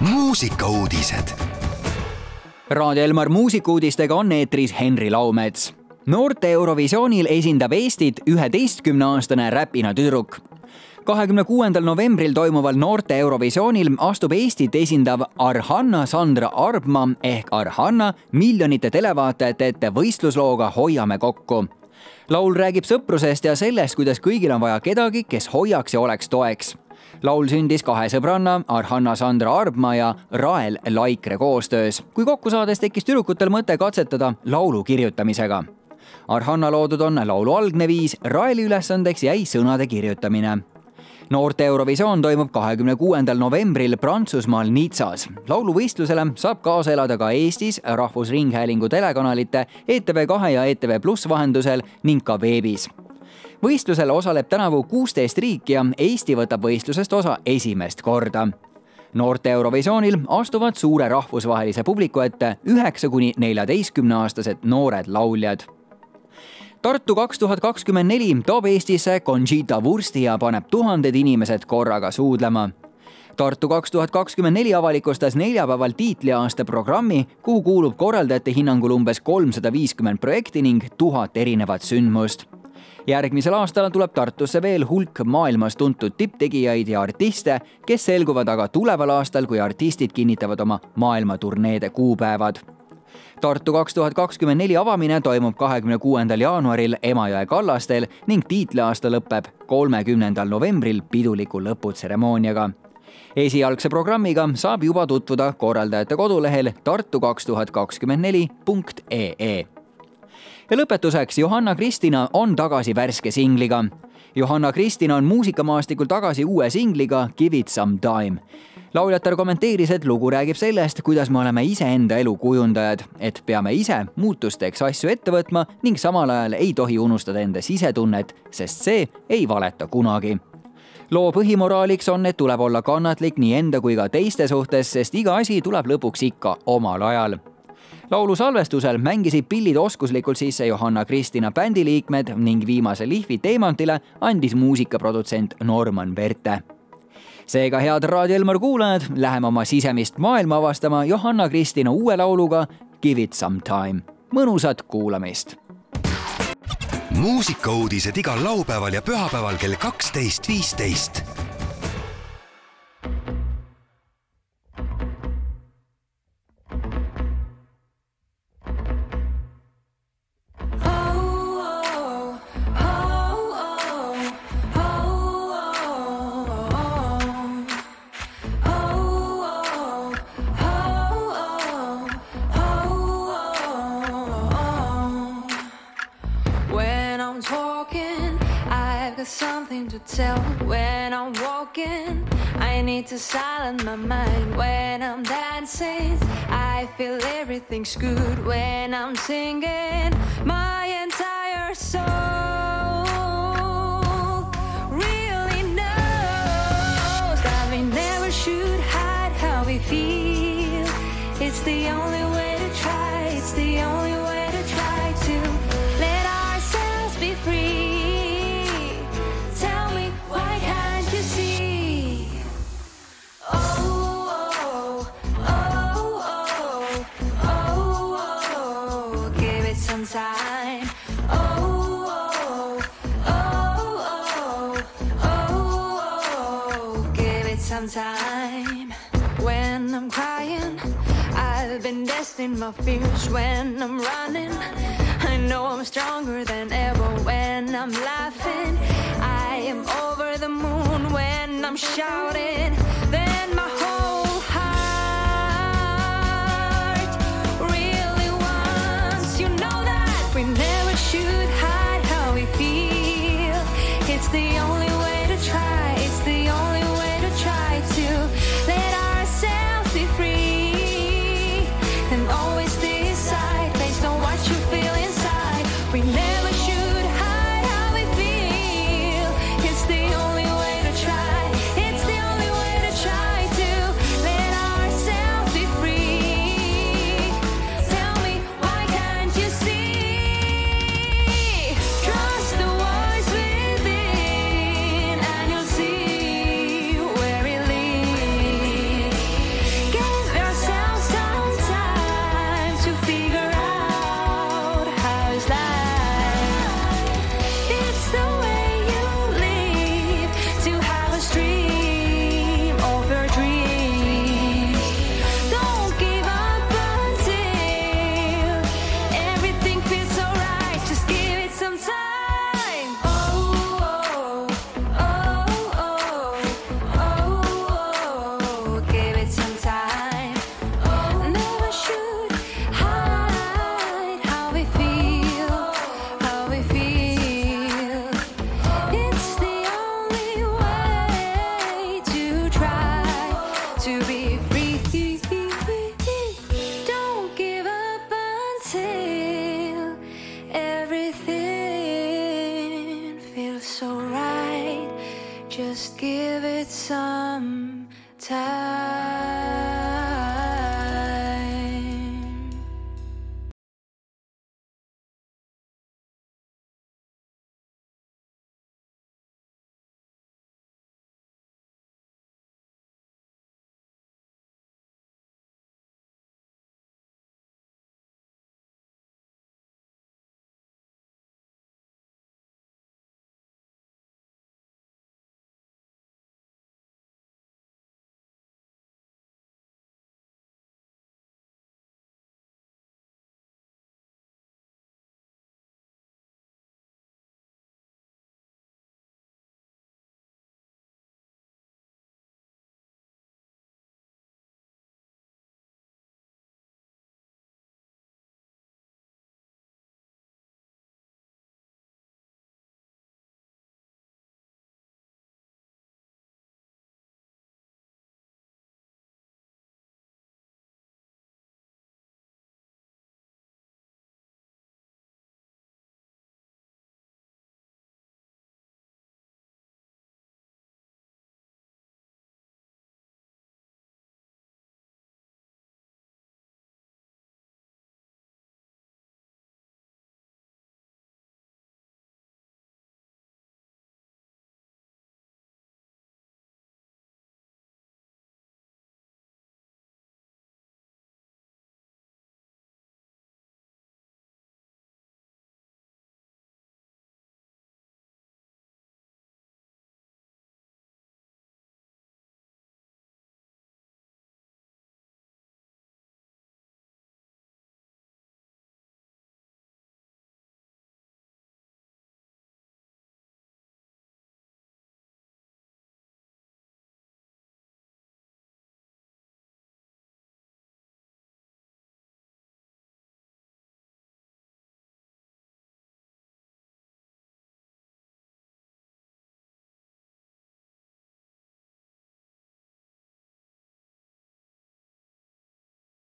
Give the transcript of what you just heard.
muusikauudised. Raadio Elmar muusikuudistega on eetris Henri Laumets. noorte Eurovisioonil esindab Eestit üheteistkümneaastane räpina tüdruk. kahekümne kuuendal novembril toimuval noorte Eurovisioonil astub Eestit esindav Arhanna Sandra Arbma ehk Arhanna miljonite televaatajate ette võistluslooga Hoiame kokku laul räägib sõprusest ja sellest, kuidas kõigil on vaja kedagi, kes hoiaks ja oleks toeks laul sündis kahe sõbranna, Arhanna Sandra Arbma ja Rael Laikre koostöös. kui kokku saades tekkis tüdrukutel mõte katsetada laulu kirjutamisega. Arhanna loodud on laulu algne viis, Raeli ülesandeks jäi sõnade kirjutamine noorte Eurovisioon toimub kahekümne kuuendal novembril Prantsusmaal Nizzas. lauluvõistlusele saab kaasa elada ka Eestis Rahvusringhäälingu telekanalite ETV2 ja ETV Pluss vahendusel ning ka veebis võistlusel osaleb tänavu kuusteist riiki ja Eesti võtab võistlusest osa esimest korda noorte Eurovisioonil astuvad suure rahvusvahelise publiku ette üheksa kuni neljateistkümneaastased noored lauljad. Tartu kaks tuhat kakskümmend neli toob Eestisse Conchita Wursti ja paneb tuhanded inimesed korraga suudlema. Tartu kaks tuhat kakskümmend neli avalikustas neljapäeval tiitliaasta programmi, kuhu kuulub korraldajate hinnangul umbes kolmsada viiskümmend projekti ning tuhat erinevat sündmust järgmisel aastal tuleb Tartusse veel hulk maailmas tuntud tipptegijaid ja artiste, kes selguvad aga tuleval aastal, kui artistid kinnitavad oma maailmaturneede kuupäevad Tartu kaks tuhat kakskümmend neli avamine toimub kahekümne kuuendal jaanuaril Emajõe kallastel ning tiitliaasta lõpeb kolmekümnendal novembril piduliku lõputseremooniaga. esialgse programmiga saab juba tutvuda korraldajate kodulehel tartu kaks tuhat kakskümmend neli punkt ee ja lõpetuseks, Johanna Kristina on tagasi värske singliga. Johanna Kristina on muusikamaastikul tagasi uue singliga Give it some time. Lauljatar kommenteeris, et lugu räägib sellest, kuidas me oleme iseenda elu kujundajad, et peame ise muutusteks asju ette võtma ning samal ajal ei tohi unustada enda sisetunnet, sest see ei valeta kunagi. Loo põhimoraaliks on, et tuleb olla kannatlik nii enda kui ka teiste suhtes, sest iga asi tuleb lõpuks ikka omal ajal laulu salvestusel mängisid pillid oskuslikult sisse Johanna-Kristina bändi liikmed ning viimase lihvi Teemantile andis muusikaprodutsent Norman Verte seega, head Raadio Elmar kuulajad, läheme oma sisemist maailma avastama Johanna-Kristina uue lauluga Give it some time. mõnusat kuulamist. muusikauudised igal laupäeval ja pühapäeval kell kaksteist, viisteist to tell when I'm walking. I need to silence my mind when I'm dancing. I feel everything's good when I'm singing. Oh, oh, oh, time when I'm crying. I've been testing my fears when I'm running. I know I'm stronger than ever when I'm laughing. I am over the moon when I'm shouting. Give it some time.